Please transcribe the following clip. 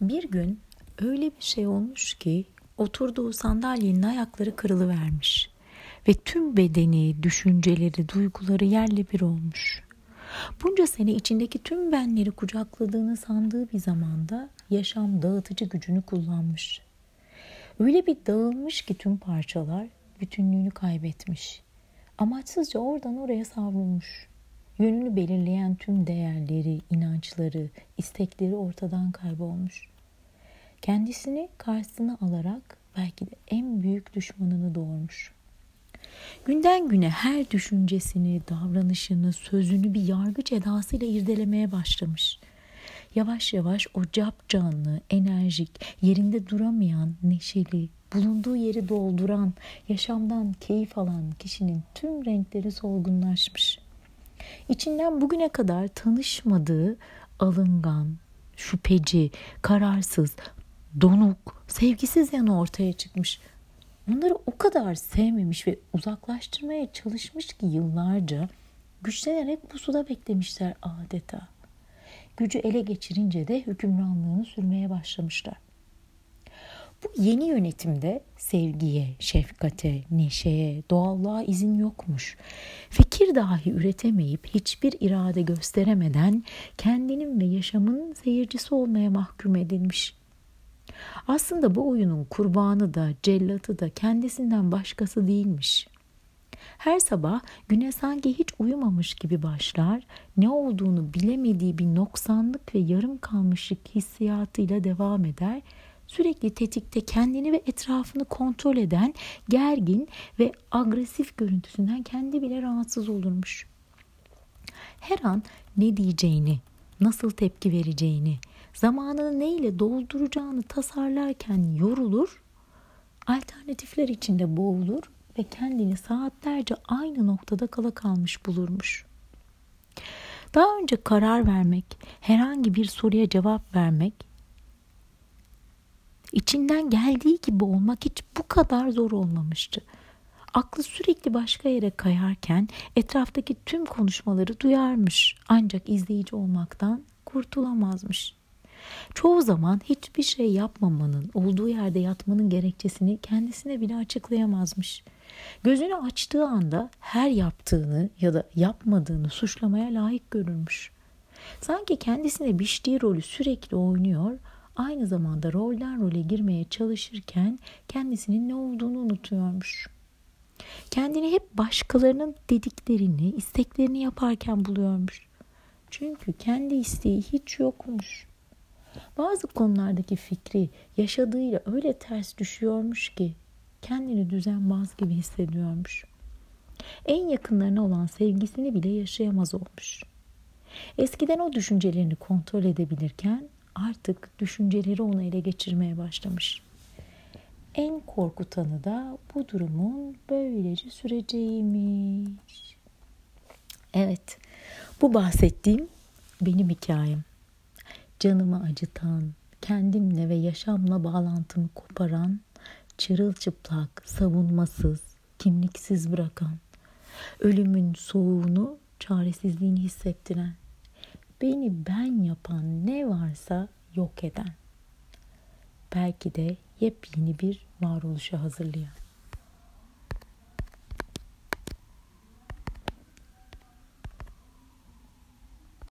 Bir gün öyle bir şey olmuş ki oturduğu sandalyenin ayakları kırılıvermiş ve tüm bedeni, düşünceleri, duyguları yerle bir olmuş. Bunca sene içindeki tüm benleri kucakladığını sandığı bir zamanda yaşam dağıtıcı gücünü kullanmış. Öyle bir dağılmış ki tüm parçalar bütünlüğünü kaybetmiş. Amaçsızca oradan oraya savrulmuş. Yönünü belirleyen tüm değerleri, inançları, istekleri ortadan kaybolmuş. Kendisini karşısına alarak belki de en büyük düşmanını doğurmuş. Günden güne her düşüncesini, davranışını, sözünü bir yargıç edasıyla irdelemeye başlamış. Yavaş yavaş o cap canlı, enerjik, yerinde duramayan, neşeli, bulunduğu yeri dolduran, yaşamdan keyif alan kişinin tüm renkleri solgunlaşmış. İçinden bugüne kadar tanışmadığı alıngan, şüpheci, kararsız, donuk, sevgisiz yanı ortaya çıkmış. Onları o kadar sevmemiş ve uzaklaştırmaya çalışmış ki yıllarca güçlenerek bu suda beklemişler adeta. Gücü ele geçirince de hükümranlığını sürmeye başlamışlar. Bu yeni yönetimde sevgiye, şefkate, neşeye, doğallığa izin yokmuş. Fikir dahi üretemeyip hiçbir irade gösteremeden kendinin ve yaşamının seyircisi olmaya mahkum edilmiş. Aslında bu oyunun kurbanı da cellatı da kendisinden başkası değilmiş. Her sabah güne sanki hiç uyumamış gibi başlar, ne olduğunu bilemediği bir noksanlık ve yarım kalmışlık hissiyatıyla devam eder sürekli tetikte kendini ve etrafını kontrol eden gergin ve agresif görüntüsünden kendi bile rahatsız olurmuş. Her an ne diyeceğini, nasıl tepki vereceğini, zamanını neyle dolduracağını tasarlarken yorulur, alternatifler içinde boğulur ve kendini saatlerce aynı noktada kala kalmış bulurmuş. Daha önce karar vermek, herhangi bir soruya cevap vermek, içinden geldiği gibi olmak hiç bu kadar zor olmamıştı. Aklı sürekli başka yere kayarken etraftaki tüm konuşmaları duyarmış ancak izleyici olmaktan kurtulamazmış. Çoğu zaman hiçbir şey yapmamanın, olduğu yerde yatmanın gerekçesini kendisine bile açıklayamazmış. Gözünü açtığı anda her yaptığını ya da yapmadığını suçlamaya layık görürmüş. Sanki kendisine biçtiği rolü sürekli oynuyor, aynı zamanda rolden role girmeye çalışırken kendisinin ne olduğunu unutuyormuş. Kendini hep başkalarının dediklerini, isteklerini yaparken buluyormuş. Çünkü kendi isteği hiç yokmuş. Bazı konulardaki fikri yaşadığıyla öyle ters düşüyormuş ki kendini düzenbaz gibi hissediyormuş. En yakınlarına olan sevgisini bile yaşayamaz olmuş. Eskiden o düşüncelerini kontrol edebilirken artık düşünceleri onu ele geçirmeye başlamış. En korkutanı da bu durumun böylece süreceğiymiş. Evet, bu bahsettiğim benim hikayem. Canımı acıtan, kendimle ve yaşamla bağlantımı koparan, çırılçıplak, savunmasız, kimliksiz bırakan, ölümün soğuğunu, çaresizliğini hissettiren, beni ben yapan ne varsa yok eden. Belki de yepyeni bir varoluşa hazırlayan.